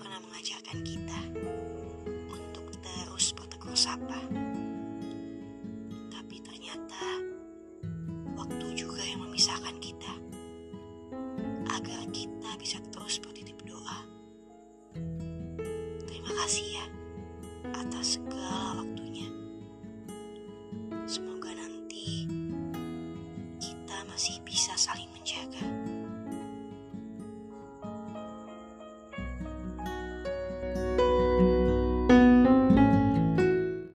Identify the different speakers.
Speaker 1: pernah mengajarkan kita untuk terus bertegur sapa. Tapi ternyata waktu juga yang memisahkan kita agar kita bisa terus bertitip doa. Terima kasih ya atas segala waktunya. Semoga nanti kita masih bisa saling